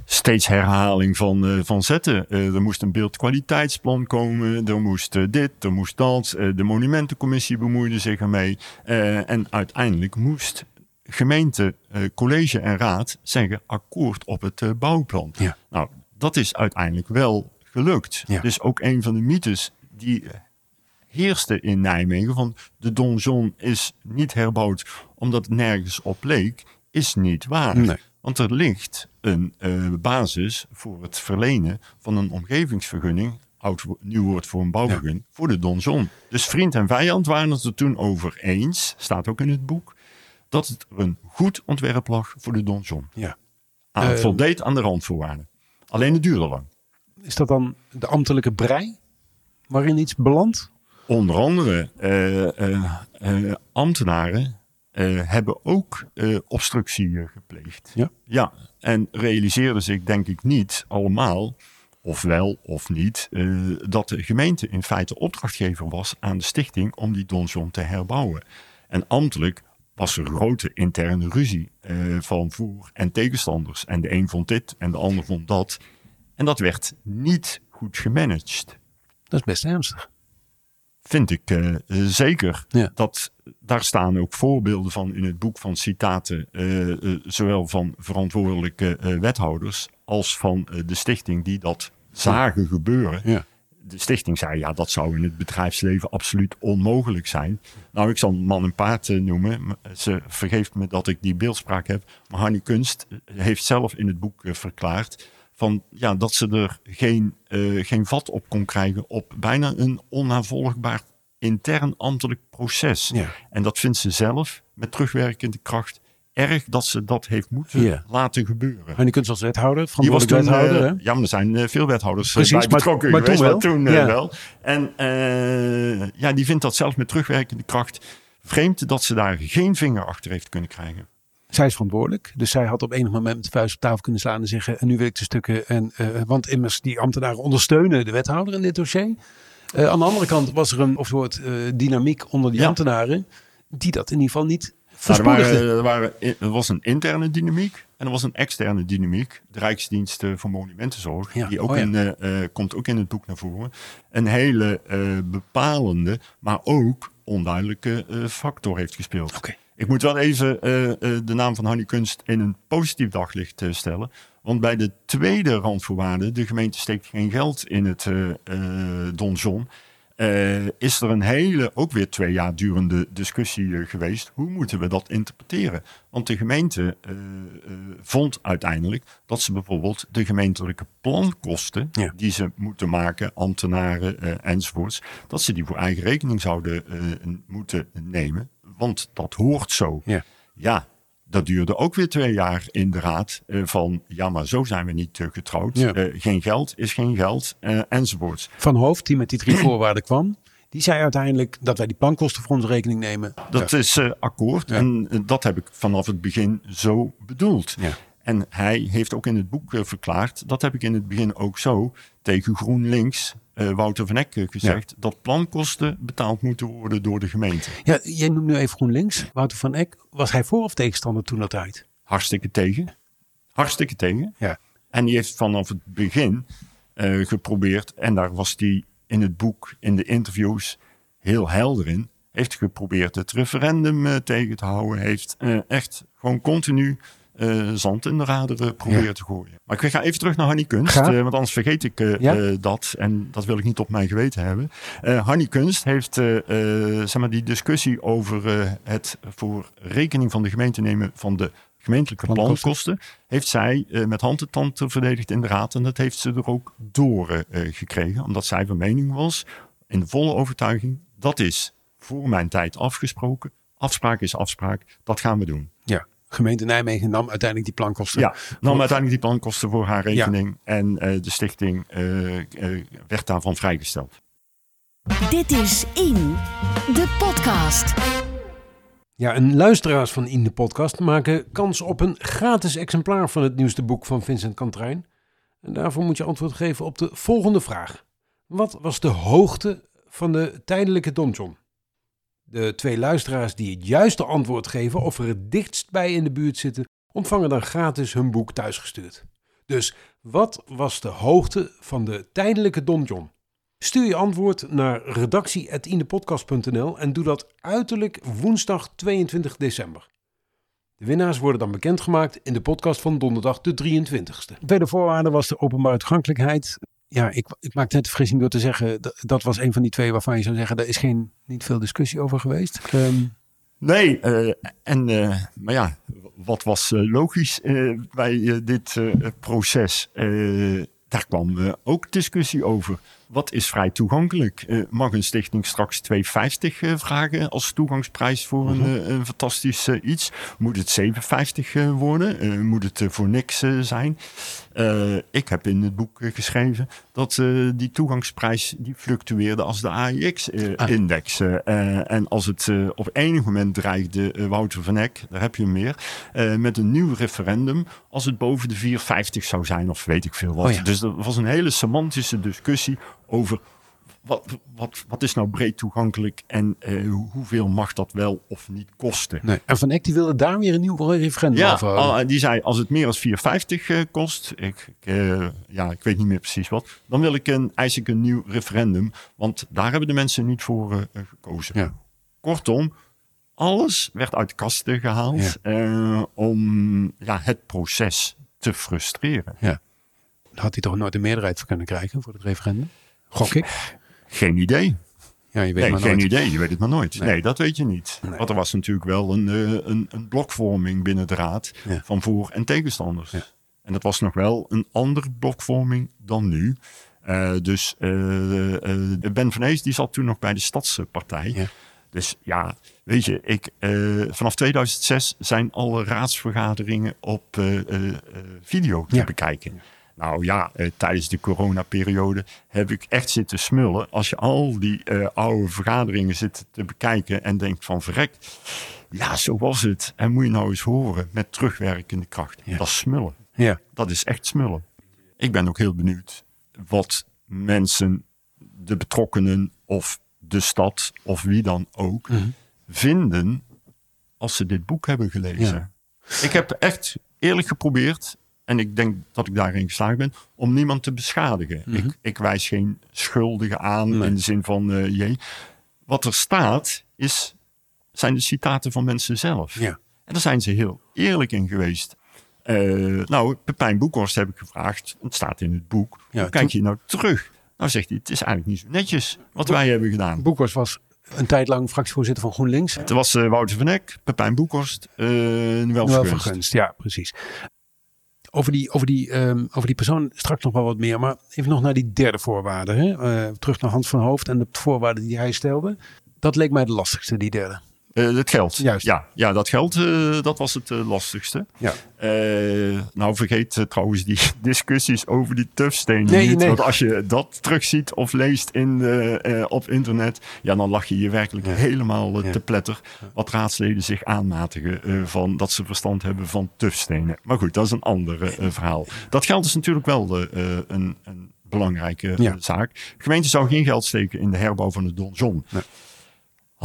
steeds herhaling van, van zetten. Er moest een beeldkwaliteitsplan komen, er moest dit, er moest dat. De monumentencommissie bemoeide zich ermee. En uiteindelijk moest gemeente, eh, college en raad zeggen akkoord op het eh, bouwplan. Ja. Nou, dat is uiteindelijk wel gelukt. Ja. Dus ook een van de mythes die eh, heerste in Nijmegen van de donjon is niet herbouwd omdat het nergens op leek, is niet waar. Nee. Want er ligt een basis voor het verlenen van een omgevingsvergunning, oud nieuw woord voor een bouwvergunning, voor de donjon. Dus vriend en vijand waren het er toen over eens, staat ook in het boek, dat het een goed ontwerp lag voor de donjon. Ja. Aan, Eh, voldeed aan de randvoorwaarden. Alleen het duurde lang. Is dat dan de ambtelijke brei waarin iets belandt? Onder andere eh, eh, eh, ambtenaren eh, hebben ook eh, obstructie gepleegd. Ja. ja, en realiseerden zich denk ik niet allemaal, of wel of niet, eh, dat de gemeente in feite opdrachtgever was aan de stichting om die donjon te herbouwen. En ambtelijk was er grote interne ruzie eh, van voor- en tegenstanders. En de een vond dit en de ander vond dat. En dat werd niet goed gemanaged. Dat is best ernstig. vind ik eh, eh, zeker. Ja. Dat, daar staan ook voorbeelden van in het boek van citaten, zowel van verantwoordelijke wethouders als van de stichting die dat zagen gebeuren. Ja. De stichting zei, ja, dat zou in het bedrijfsleven absoluut onmogelijk zijn. Nou, ik zal man en paard eh, noemen. Ze vergeeft me dat ik die beeldspraak heb. Maar Hanni Kunst eh, heeft zelf in het boek eh, verklaard van, ja, dat ze er geen, eh, geen vat op kon krijgen op bijna een onnavolgbaar intern ambtelijk proces. Ja. En dat vindt ze zelf met terugwerkende kracht erg dat ze dat heeft moeten laten gebeuren. En die kunst als wethouder, Die was toen, verantwoordelijk wethouder. eh, ja, maar er zijn eh, veel wethouders eh, Precies, bij maar- betrokken maar geweest, toen wel. toen eh, Ja. wel. En eh, ja, die vindt dat zelf met terugwerkende kracht vreemd dat ze daar geen vinger achter heeft kunnen krijgen. Zij is verantwoordelijk. Dus zij had op enig moment de vuist op tafel kunnen slaan en zeggen: En nu wil ik de stukken. En, eh, want immers, die ambtenaren ondersteunen de wethouder in dit dossier. Eh, aan de andere kant was er een of soort eh, dynamiek onder die Ja. ambtenaren. die dat in ieder geval niet Nou, er, waren, er, waren, er was een interne dynamiek en er was een externe dynamiek. De Rijksdienst voor Monumentenzorg, Ja, die ook oh ja. in, eh, eh, komt ook in het boek naar voren. Een hele eh, bepalende, maar ook onduidelijke factor heeft gespeeld. Oké. Ik moet wel even de naam van Hanni Kunst in een positief daglicht stellen. Want bij de tweede randvoorwaarde, de gemeente steekt geen geld in het donjon, eh, is er een hele, ook weer twee jaar durende discussie eh, geweest. Hoe moeten we dat interpreteren? Want de gemeente eh, vond uiteindelijk dat ze bijvoorbeeld de gemeentelijke plankosten Ja. die ze moeten maken, ambtenaren enzovoorts, dat ze die voor eigen rekening zouden moeten nemen. Want dat hoort zo. Ja. Ja, dat duurde ook weer twee jaar in de raad eh, van ja, maar zo zijn we niet eh, getrouwd. Ja. Eh, geen geld is geen geld enzovoorts. Van Hoofd, die met die drie (clears throat) voorwaarden kwam. Die zei uiteindelijk dat wij die plankosten voor onze rekening nemen. Dat is akkoord Ja. en dat heb ik vanaf het begin zo bedoeld. Ja. En hij heeft ook in het boek verklaard, dat heb ik in het begin ook zo tegen GroenLinks, eh, Wouter van Eck, eh, gezegd, dat plankosten betaald moeten worden door de gemeente. Ja, jij noemt nu even GroenLinks. Wouter van Eck. Was hij voor of tegenstander toen dat uit? Hartstikke tegen. Hartstikke tegen. Ja. En die heeft vanaf het begin eh, geprobeerd, en daar was hij in het boek, in de interviews, heel helder in. Heeft geprobeerd het referendum tegen te houden. Heeft echt gewoon continu eh, zand in de raderen proberen Ja. te gooien. Maar ik ga even terug naar Hanni Kunst, eh, want anders vergeet ik eh, Ja. dat. En dat wil ik niet op mijn geweten hebben. Hanni Kunst heeft zeg maar die discussie over het voor rekening van de gemeente nemen van de gemeentelijke Plankosten. heeft zij met hand en tand verdedigd in de raad. En dat heeft ze er ook door gekregen, omdat zij van mening was, in de volle overtuiging, dat is voor mijn tijd afgesproken. Afspraak is afspraak, dat gaan we doen. Ja. Gemeente Nijmegen nam uiteindelijk die plankosten. Ja, nam uiteindelijk die plankosten voor haar rekening en eh, de stichting eh, eh, werd daarvan vrijgesteld. Dit is In, de podcast. Ja, en luisteraars van In de Podcast maken kans op een gratis exemplaar van het nieuwste boek van Vincent Kantrijn. En daarvoor moet je antwoord geven op de volgende vraag. Wat was de hoogte van de tijdelijke donjon? De twee luisteraars die het juiste antwoord geven of er het dichtst bij in de buurt zitten, ontvangen dan gratis hun boek thuisgestuurd. Dus wat was de hoogte van de tijdelijke donjon? Stuur je antwoord naar redactie.indepodcast.nl en doe dat uiterlijk woensdag 22 december. De winnaars worden dan bekendgemaakt in de podcast van donderdag de 23ste. De tweede voorwaarde was de openbare toegankelijkheid. Ja, ik, ik maak net de vergissing door te zeggen, dat, dat was een van die twee waarvan je zou zeggen, daar is geen, niet veel discussie over geweest. Ehm, Nee, eh, en, eh, maar ja, wat was eh, logisch bij dit proces? Daar kwam ook discussie over. Wat is vrij toegankelijk? Mag een stichting straks 2,50 eh, vragen als toegangsprijs voor een, eh, een fantastisch iets? Moet het 7,50 eh, worden? Moet het voor niks zijn? Eh, ik heb in het boek geschreven dat eh, die toegangsprijs die fluctueerde als de AIX-index. Eh, en als het op enig moment dreigde, Wouter van Eck, daar heb je hem meer, met een nieuw referendum, als het boven de 4,50 zou zijn of weet ik veel wat. Oh ja. Dus er was een hele semantische discussie over wat, wat, wat is nou breed toegankelijk en eh, hoeveel mag dat wel of niet kosten? Nee. En Van Eck die wilde daar weer een nieuw referendum Ja, over houden. al- die zei als het meer dan 4,50 eh, kost, ik, ik, eh, ja, ik weet niet meer precies wat, dan wil ik een, eis ik een nieuw referendum, want daar hebben de mensen niet voor gekozen. Ja. Kortom, alles werd uit de kasten gehaald eh, om ja, het proces te frustreren. Daar had hij toch nooit een meerderheid voor kunnen krijgen voor het referendum? Gok ik. Geen idee. Ja, je weet Nee, maar geen nooit. idee. Je weet het maar nooit. Nee. Nee, dat weet je niet. Nee. Want er was natuurlijk wel een, eh, een, een blokvorming binnen de raad Ja. van voor- en tegenstanders. Ja. En dat was nog wel een andere blokvorming dan nu. Eh, dus eh, Ben van Ees die zat toen nog bij de Stadspartij. Ja. Dus ja, weet je, ik, vanaf 2006 zijn alle raadsvergaderingen op video te bekijken. Nou ja, eh, tijdens de coronaperiode heb ik echt zitten smullen. Als je al die eh, oude vergaderingen zit te bekijken en denkt van verrek. Ja, zo was het. En moet je nou eens horen met terugwerkende kracht. Ja. Dat is smullen. Ja. Dat is echt smullen. Ik ben ook heel benieuwd wat mensen, de betrokkenen of de stad of wie dan ook, Mhm. vinden als ze dit boek hebben gelezen. Ik heb echt eerlijk geprobeerd, en ik denk dat ik daarin geslaagd ben, om niemand te beschadigen. ik, ik wijs geen schuldigen aan Mhm. Nee. in de zin van, eh jee. Wat er staat, is, zijn de citaten van mensen zelf. Ja. En daar zijn ze heel eerlijk in geweest. Eh, nou, Pepijn Boekhorst heb ik gevraagd. Het staat in het boek. Ja, Hoe kijk je nou terug? Nou zegt hij, het is eigenlijk niet zo netjes wat wij hebben gedaan. Boekers was een tijd lang fractievoorzitter van GroenLinks. Het was eh, Wouter van Eck, Pepijn Boekhorst, eh Noël vergunst, ja, precies. Over die, over, die, ehm, over die persoon straks nog wel wat meer. Maar even nog naar die derde voorwaarde. Hè? Eh, terug naar Hans van Hoofd en de voorwaarden die hij stelde. Dat leek mij de lastigste, die derde. Eh, het geld. Juist. Ja, ja dat geld, eh, dat was het eh, lastigste. Ja. Nou, vergeet trouwens die (laughs) discussies over die tufstenen Nee, niet. nee. Want als je dat terugziet of leest in op internet, ja, dan lach je je werkelijk Ja. helemaal Ja. te pletter. Wat raadsleden zich aanmatigen van dat ze verstand hebben van tufstenen. Maar goed, dat is een ander verhaal. Dat geld is natuurlijk wel een, een belangrijke Ja. zaak. De gemeente zou geen geld steken in de herbouw van de donjon. Nee.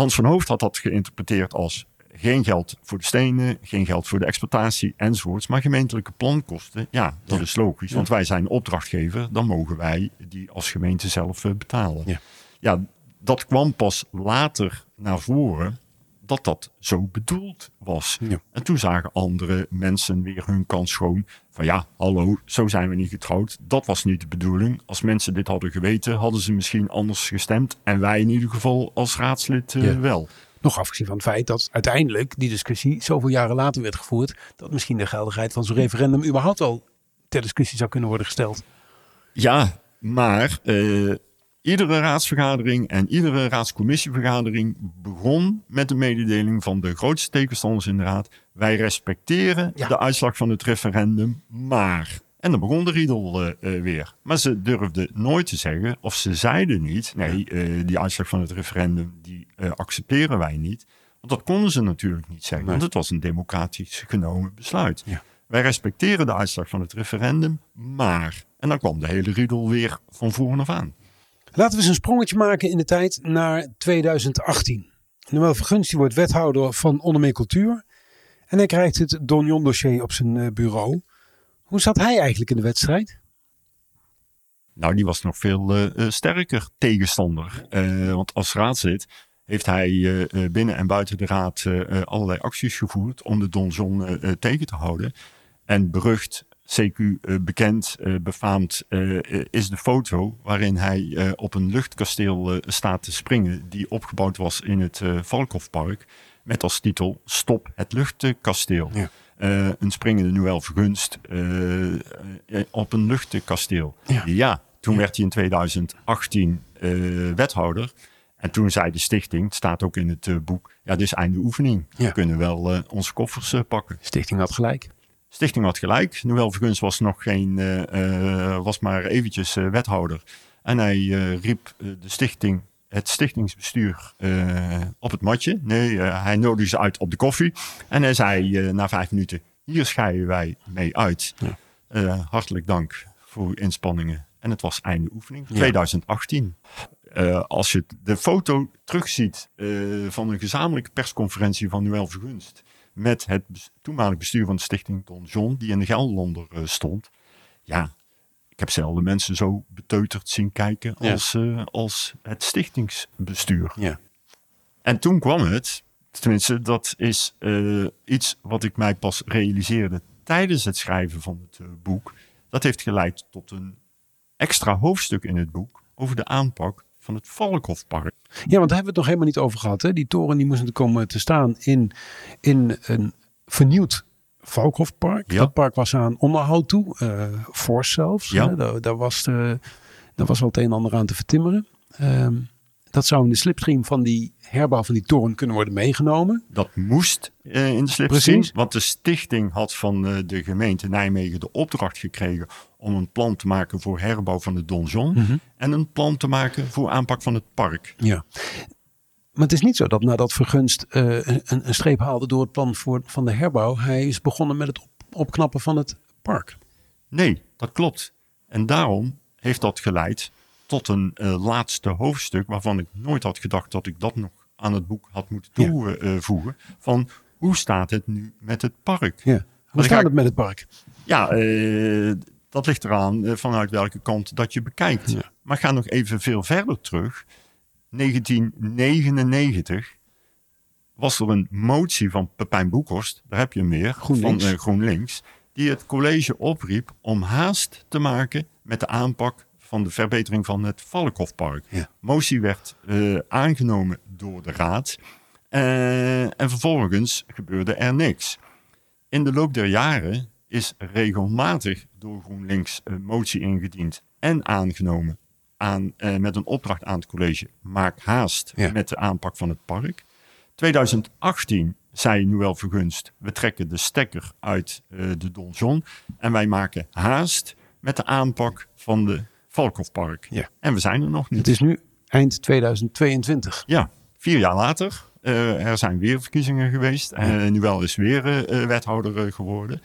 Hans van Hoofd had dat geïnterpreteerd als geen geld voor de stenen, geen geld voor de exploitatie enzovoorts, maar gemeentelijke plankosten. Ja, dat Ja. is logisch, want wij zijn opdrachtgever, dan mogen wij die als gemeente zelf eh, betalen. Ja. ja, dat kwam pas later naar voren dat dat zo bedoeld was. Ja. En toen zagen andere mensen weer hun kans schoon. Van ja, hallo, zo zijn we niet getrouwd. Dat was niet de bedoeling. Als mensen dit hadden geweten, hadden ze misschien anders gestemd. En wij in ieder geval als raadslid eh, Ja. wel. Nog afgezien van het feit dat uiteindelijk die discussie zoveel jaren later werd gevoerd. Dat misschien de geldigheid van zo'n referendum überhaupt al ter discussie zou kunnen worden gesteld. Ja, maar eh, iedere raadsvergadering en iedere raadscommissievergadering begon met de mededeling van de grootste tegenstanders in de raad. Wij respecteren Ja. de uitslag van het referendum, maar. En dan begon de riedel eh, eh, weer. Maar ze durfden nooit te zeggen, of ze zeiden niet, nee, eh, die uitslag van het referendum, die accepteren wij niet. Want dat konden ze natuurlijk niet zeggen, Nee. want het was een democratisch genomen besluit. Ja. Wij respecteren de uitslag van het referendum, maar. En dan kwam de hele riedel weer van voren af aan. Laten we eens een sprongetje maken in de tijd naar 2018. Noël Vergunst wordt wethouder van Ondermee Cultuur. En hij krijgt het Donjon dossier op zijn eh, bureau. Hoe zat hij eigenlijk in de wedstrijd? Nou, die was nog veel eh, eh, sterker tegenstander. Want als raadslid heeft hij binnen en buiten de raad allerlei acties gevoerd om de donjon tegen te houden. En berucht, CQ eh, bekend, eh, befaamd, eh, is de foto waarin hij op een luchtkasteel staat te springen die opgebouwd was in het Valkhofpark. Met als titel Stop het luchtkasteel. Ja. Een springende Noël Vergunst eh, op een luchtkasteel. Ja. toen werd hij in 2018 eh, wethouder. En toen zei de stichting, het staat ook in het boek, ja, dit is einde oefening. Ja. We kunnen wel onze koffers pakken. Stichting had gelijk. Stichting had gelijk. Noël Vergunst was nog geen, eh, eh, was maar eventjes eh, wethouder. En hij riep de stichting, het stichtingsbestuur op het matje. Nee, hij nodigde ze uit op de koffie. En hij zei na vijf minuten, hier scheiden wij mee uit. Ja. Hartelijk dank voor uw inspanningen. En het was einde oefening, Ja. 2018. eh, als je de foto terugziet van een gezamenlijke persconferentie van Noël Vergunst met het toenmalig bestuur van de stichting Don John, die in de Gelderlander eh, stond. Ja, ik heb zelden mensen zo beteuterd zien kijken Ja. als, eh, als het stichtingsbestuur. Ja. En toen kwam het, tenminste, dat is eh, iets wat ik mij pas realiseerde tijdens het schrijven van het boek. Dat heeft geleid tot een extra hoofdstuk in het boek over de aanpak van het Valkhofpark. Ja, want daar hebben we het nog helemaal niet over gehad. Hè? Die toren die moest komen te staan in, in een vernieuwd Valkhofpark. Ja. Dat park was aan onderhoud toe, eh fors zelfs. Ja. Hè? Daar, daar, was de, daar was al het een en ander aan te vertimmeren. Ehm, dat zou in de slipstream van die herbouw van die toren kunnen worden meegenomen. Dat moest eh, in de slipstream, Precies. want de stichting had van eh, de gemeente Nijmegen de opdracht gekregen om een plan te maken voor herbouw van het donjon Mhm. en een plan te maken voor aanpak van het park. Ja. Maar het is niet zo dat nadat Vergunst eh, een, een streep haalde door het plan voor, van de herbouw, hij is begonnen met het op, opknappen van het park. Nee, dat klopt. En daarom heeft dat geleid tot een eh, laatste hoofdstuk waarvan ik nooit had gedacht dat ik dat nog aan het boek had moeten Ja. toevoegen. Van hoe staat het nu met het park? Ja. Hoe staat ik- het met het park? Ja, eh, dat ligt eraan eh, vanuit welke kant dat je bekijkt. Ja. Maar ga nog even veel verder terug. 1999 was er een motie van Pepijn Boekhorst, daar heb je hem weer, GroenLinks. van eh, GroenLinks, die het college opriep om haast te maken met de aanpak van de verbetering van het Valkhofpark. Ja. Motie werd eh, aangenomen door de raad en vervolgens gebeurde er niks. In de loop der jaren is regelmatig door GroenLinks een motie ingediend en aangenomen aan, eh, met een opdracht aan het college. Maak haast Ja. met de aanpak van het park. 2018 zei Noël Vergunst, we trekken de stekker uit eh, de donjon en wij maken haast met de aanpak van de Valkhofpark. Ja. En we zijn er nog niet. Het is nu eind 2022. Ja, vier jaar later. eh, er zijn weer verkiezingen geweest. En is weer eh, eh, wethouder eh, geworden.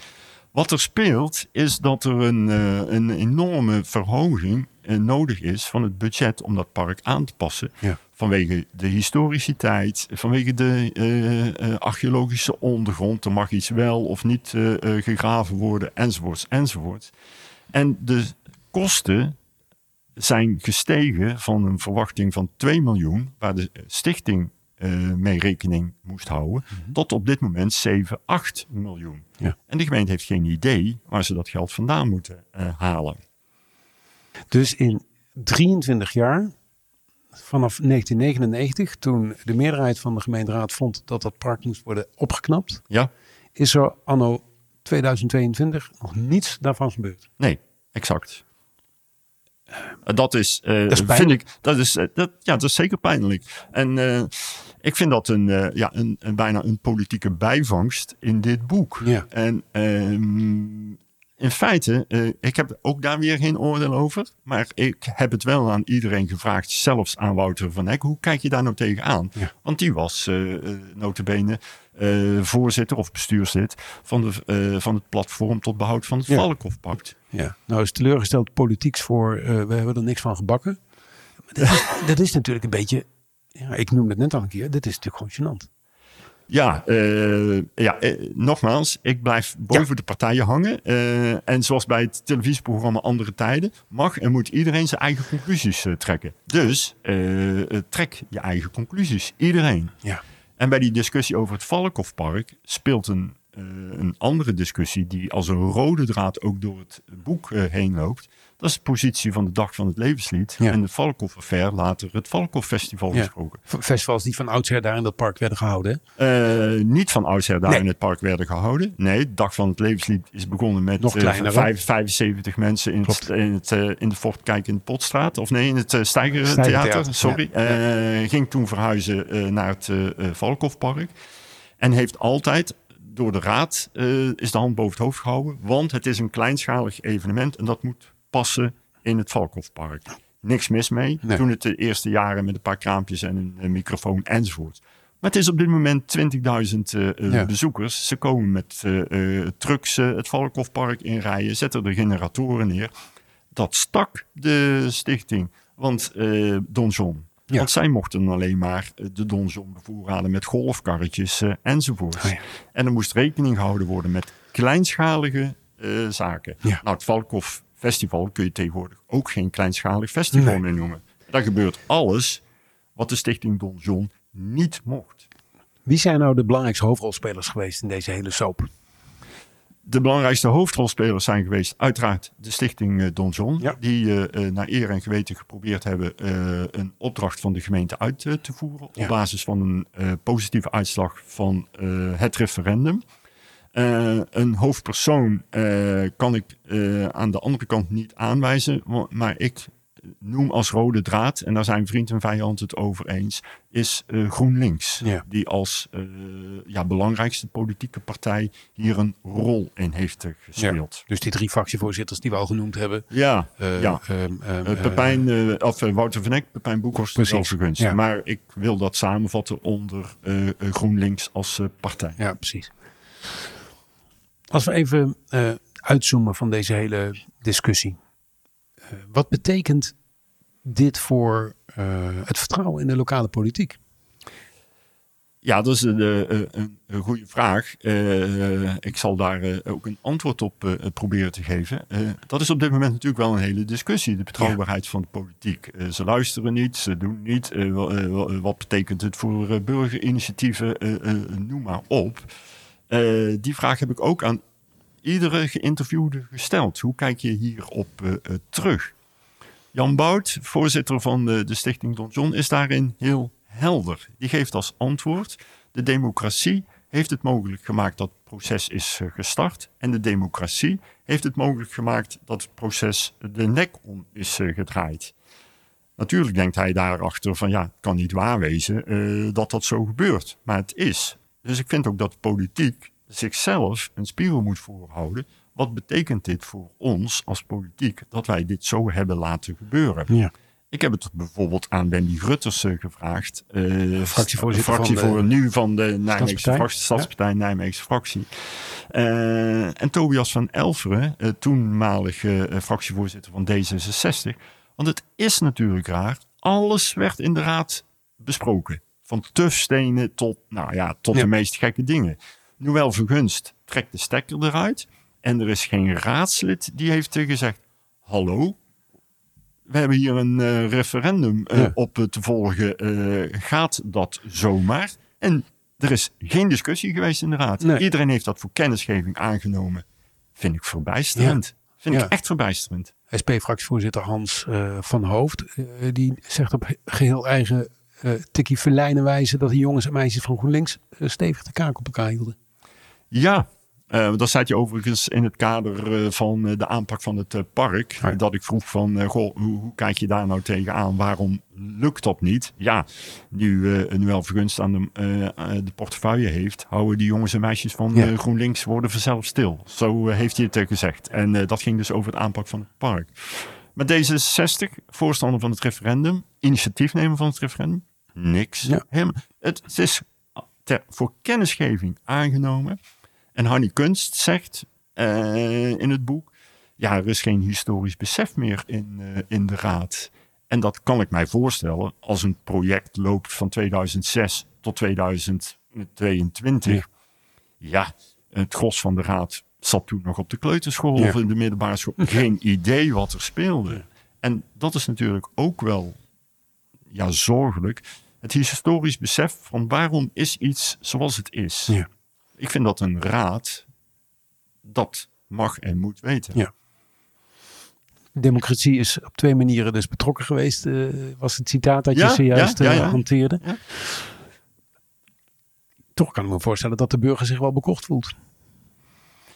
Wat er speelt, is dat er een, eh, een enorme verhoging eh, nodig is van het budget om dat park aan te passen. Ja. Vanwege de historiciteit, vanwege de eh, archeologische ondergrond. Er mag iets wel of niet gegraven worden, enzovoorts, enzovoorts. En de kosten zijn gestegen van een verwachting van 2 miljoen, waar de stichting eh, mee rekening moest houden, tot op dit moment 7, 8 miljoen. Ja. En de gemeente heeft geen idee waar ze dat geld vandaan moeten eh, halen. Dus in 23 jaar, vanaf 1999, toen de meerderheid van de gemeenteraad vond dat dat park moest worden opgeknapt, Ja? is er anno 2022 nog niets daarvan gebeurd. Nee, exact. Eh, Dat is, is vind ik, dat is, eh, dat, ja, dat is zeker pijnlijk. En ik vind dat een, ja, een, een bijna een politieke bijvangst in dit boek. Ja. En ehm, in feite, ik heb ook daar weer geen oordeel over. Maar ik heb het wel aan iedereen gevraagd, zelfs aan Wouter van Eck. Hoe kijk je daar nou tegenaan? Ja. Want die was uh, notabene uh, voorzitter of bestuurslid van, de, uh, van het platform tot behoud van het Ja. Valkhofpact. Ja, nou is teleurgesteld politieks voor, uh, we hebben er niks van gebakken. Maar dat, is, (laughs) dat is natuurlijk een beetje, ja, ik noemde het net al een keer, dit is natuurlijk gewoon gênant. Ja, uh, ja uh, nogmaals, ik blijf boven ja. de partijen hangen. Uh, en zoals bij het televisieprogramma Andere Tijden, mag en moet iedereen zijn eigen conclusies trekken. Dus trek je eigen conclusies, iedereen. Ja. En bij die discussie over het Valkhofpark speelt een, een andere discussie die als een rode draad ook door het boek heen loopt. Dat is de positie van de Dag van het Levenslied Ja. en de Valkhof-affaire, later het Valkhof-festival Ja. gesproken. Festivals die van oudsher daar in dat park werden gehouden. Eh, niet van oudsher daar Nee. in het park werden gehouden. Nee, de Dag van het Levenslied is begonnen met Nog eh, kleiner, vijf- 75 mensen in, het, in, het, eh, in de Fortkijk in de Potstraat. Of nee, in het Steigertheater. Steigertheater, Sorry. Eh, ging toen verhuizen eh, naar het eh eh, Valkhofpark. En heeft altijd door de raad eh, is de hand boven het hoofd gehouden. Want het is een kleinschalig evenement en dat moet passen in het Valkhofpark. Niks mis mee. Nee. Toen het de eerste jaren met een paar kraampjes en een, microfoon enzovoort. Maar het is op dit moment 20.000 eh, eh, Ja. bezoekers. Ze komen met trucks het Valkhofpark inrijden, zetten er generatoren neer. Dat stak de stichting Want Don John. Ja. Want zij mochten alleen maar eh, de Don John bevoorraden met golfkarretjes uh, enzovoort. Oh ja. En er moest rekening gehouden worden met kleinschalige uh, zaken. Ja. Nou, het Valkhof Festival kun je tegenwoordig ook geen kleinschalig festival Nee. meer noemen. Daar gebeurt alles wat de stichting Don John niet mocht. Wie zijn nou de belangrijkste hoofdrolspelers geweest in deze hele soap? De belangrijkste hoofdrolspelers zijn geweest uiteraard de stichting eh, Don John. Ja. Die eh, naar eer en geweten geprobeerd hebben een opdracht van de gemeente uit te voeren. Ja. Op basis van een positieve uitslag van het referendum. Een hoofdpersoon kan ik aan de andere kant niet aanwijzen. Maar ik noem als rode draad, en daar zijn vriend en vijand het over eens, is eh, GroenLinks. Ja. Die als eh, ja, belangrijkste politieke partij hier een rol in heeft eh, gespeeld. Dus die drie fractievoorzitters die we al genoemd hebben. Ja, ja. Pepijn, of Wouter van Eck, Pepijn Boekhorst vergunst. ja. Maar ik wil dat samenvatten onder GroenLinks als partij. Ja, precies. Als we even uitzoomen van deze hele discussie. Eh, wat betekent dit voor eh, het vertrouwen in de lokale politiek? Ja, dat is een, eh, een, een goede vraag. Ik zal daar ook een antwoord op proberen te geven. Dat is op dit moment natuurlijk wel een hele discussie. De betrouwbaarheid van de politiek. Ze luisteren niet, ze doen niet. Wat betekent het voor burgerinitiatieven? Noem maar op. Die vraag heb ik ook aan iedere geïnterviewde gesteld. Hoe kijk je hierop eh, eh, terug? Jan Bout, voorzitter van de, de Stichting Don John, is daarin heel helder. Die geeft als antwoord: de democratie heeft het mogelijk gemaakt dat het proces is eh, gestart. En de democratie heeft het mogelijk gemaakt dat het proces de nek om is gedraaid. Natuurlijk denkt hij daarachter van ja, het kan niet waar wezen dat dat zo gebeurt. Maar het is. Dus ik vind ook dat politiek zichzelf een spiegel moet voorhouden. Wat betekent dit voor ons als politiek dat wij dit zo hebben laten gebeuren? Ja. Ik heb het bijvoorbeeld aan Wendy Grutters eh, gevraagd. eh, Fractievoorzitter fractie van de voor nu van de Nijmeegse Stadspartij. fractie, Stadspartij Nijmeegse fractie. Eh, en Tobias van Elveren, eh, toenmalig fractievoorzitter van D66. Want het is natuurlijk raar. Alles werd in de raad besproken. Van tufstenen tot, nou ja, tot Ja. de meest gekke dingen. Noël Vergunst trekt de stekker eruit. En er is geen raadslid die heeft gezegd... Hallo, we hebben hier een eh, referendum eh, Ja. op te volgen. Eh, gaat dat zomaar? En er is geen discussie geweest in de raad. Nee. Iedereen heeft dat voor kennisgeving aangenomen. Vind ik verbijsterend. Vind Ja. ik echt verbijsterend. SP-fractievoorzitter Hans van Hoofd, die zegt op he- geheel eigen tikkie verlijnen wijze dat die jongens en meisjes van GroenLinks stevig de kaak op elkaar hielden. Ja, eh dat zat je overigens in het kader eh, van eh, de aanpak van het park. Ja. Dat ik vroeg van, goh, hoe, hoe kijk je daar nou tegenaan? Waarom lukt dat niet? Ja, nu eh Noël Vergunst aan de, de portefeuille heeft, houden die jongens en meisjes van Ja. GroenLinks worden vanzelf stil. Zo heeft hij het gezegd. En dat ging dus over het aanpak van het park. Maar D66, voorstander van het referendum, initiatiefnemer van het referendum, niks. Ja. Helemaal, het, het is ter, voor kennisgeving aangenomen. En Hanny Kunst zegt eh, in het boek: ja, er is geen historisch besef meer in, eh, in de raad. En dat kan ik mij voorstellen als een project loopt van 2006 tot 2022. Ja. Ja, het gros van de raad zat toen nog op de kleuterschool Ja. of in de middelbare school. (laughs) Geen idee wat er speelde. En dat is natuurlijk ook wel ja, zorgelijk. Het historisch besef van waarom is iets zoals het is. Ja. Ik vind dat een raad dat mag en moet weten. Ja. Democratie is op twee manieren dus betrokken geweest, eh, was het citaat dat je zojuist ja, eh, hanteerde. Ja. Toch kan ik me voorstellen dat de burger zich wel bekocht voelt.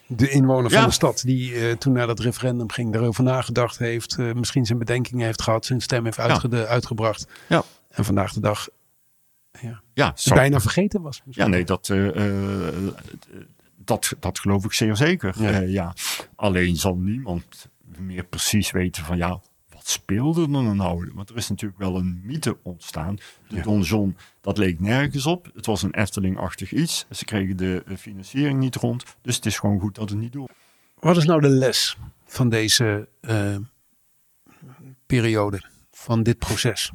De inwoner van de stad die eh, toen naar dat referendum ging, daarover nagedacht heeft, misschien zijn bedenkingen heeft gehad, zijn stem heeft uitge- uitgebracht. Ja. En vandaag de dag Ja, zo- bijna vergeten was. ja nee, dat, eh, eh, dat, dat geloof ik zeer zeker. Ja. Ja. ja. Alleen zal niemand meer precies weten van ja, wat speelde er dan nou? Want er is natuurlijk wel een mythe ontstaan. De Ja. donjon, dat leek nergens op. Het was een Efteling-achtig iets. Ze kregen de eh, financiering niet rond. Dus het is gewoon goed dat het niet door. Wat is nou de les van deze eh, periode van dit proces?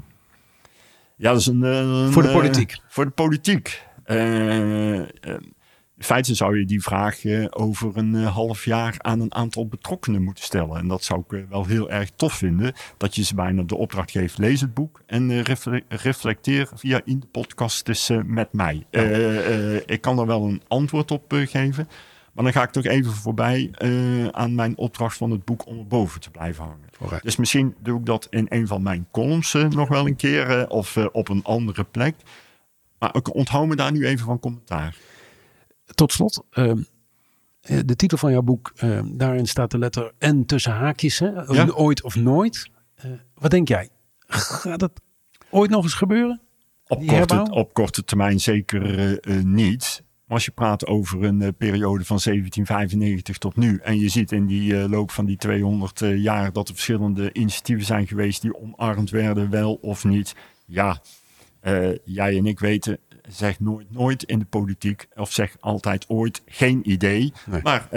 Ja, dat is een... een Voor de eh, politiek. voor de politiek. Eh, eh, in feite zou je die vraag eh, over een eh, half jaar aan een aantal betrokkenen moeten stellen. En dat zou ik eh, wel heel erg tof vinden. Dat je ze bijna de opdracht geeft, lees het boek en eh, refle- reflecteer via in de podcast dus eh, met mij. Eh, eh, ik kan er wel een antwoord op eh, geven. Maar dan ga ik toch even voorbij eh, aan mijn opdracht van het boek om erboven te blijven hangen. Dus misschien doe ik dat in een van mijn columns eh, nog wel een keer eh, of op een andere plek. Maar ik onthoud me daar nu even van commentaar. Tot slot, ehm, eh, de titel van jouw boek, ehm, daarin staat de letter N tussen haakjes. Hè? Ja. Ooit of nooit. Wat denk jij? Gaat het ooit nog eens gebeuren? Op korte, op korte termijn zeker niet. Maar als je praat over een eh, periode van 1795 tot nu. en je ziet in die eh, loop van die 200 eh, jaar. dat er verschillende initiatieven zijn geweest. die omarmd werden, wel of niet. Ja, jij en ik weten. zeg nooit nooit in de politiek. of zeg altijd ooit geen idee. Nee. Maar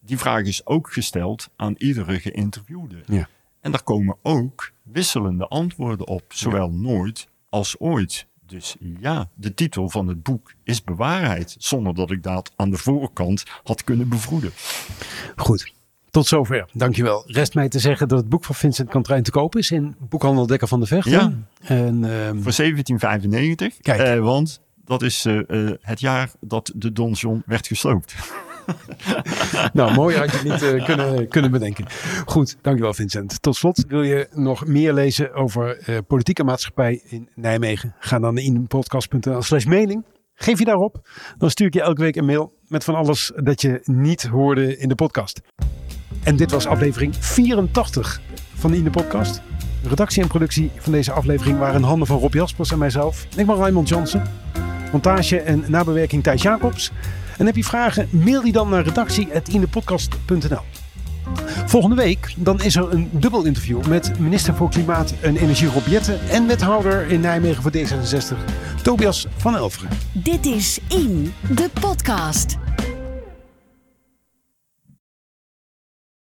die vraag is ook gesteld aan iedere geïnterviewde. Ja. En daar komen ook wisselende antwoorden op, zowel nooit als ooit. Dus ja, de titel van het boek is bewaarheid, zonder dat ik dat aan de voorkant had kunnen bevroeden. Goed. Tot zover. Dankjewel. Rest mij te zeggen dat het boek van Vincent Kantrein te koop is in Boekhandel Dekker van de Vechten. Ja. En ehm, Voor 1795, Kijk. eh, want dat is eh, eh, het jaar dat de donjon werd gesloopt. (laughs) nou, mooi had je niet eh, kunnen, kunnen bedenken. Goed, dankjewel Vincent. Tot slot, wil je nog meer lezen over eh, politieke maatschappij in Nijmegen? Ga dan naar inpodcast.nl slash mailing. Geef je daarop, dan stuur ik je elke week een mail met van alles dat je niet hoorde in de podcast. En dit was aflevering 84 van de In de Podcast. Redactie en productie van deze aflevering waren in handen van Rob Jaspers en mijzelf. Ik ben Raymond Jansen. Montage en nabewerking Thijs Jacobs. En heb je vragen, mail die dan naar redactie.indepodcast.nl. Volgende week dan is er een dubbel interview met minister voor Klimaat en Energie Rob Jetten en wethouder in Nijmegen voor D66 Tobias van Elveren. Dit is In, de podcast.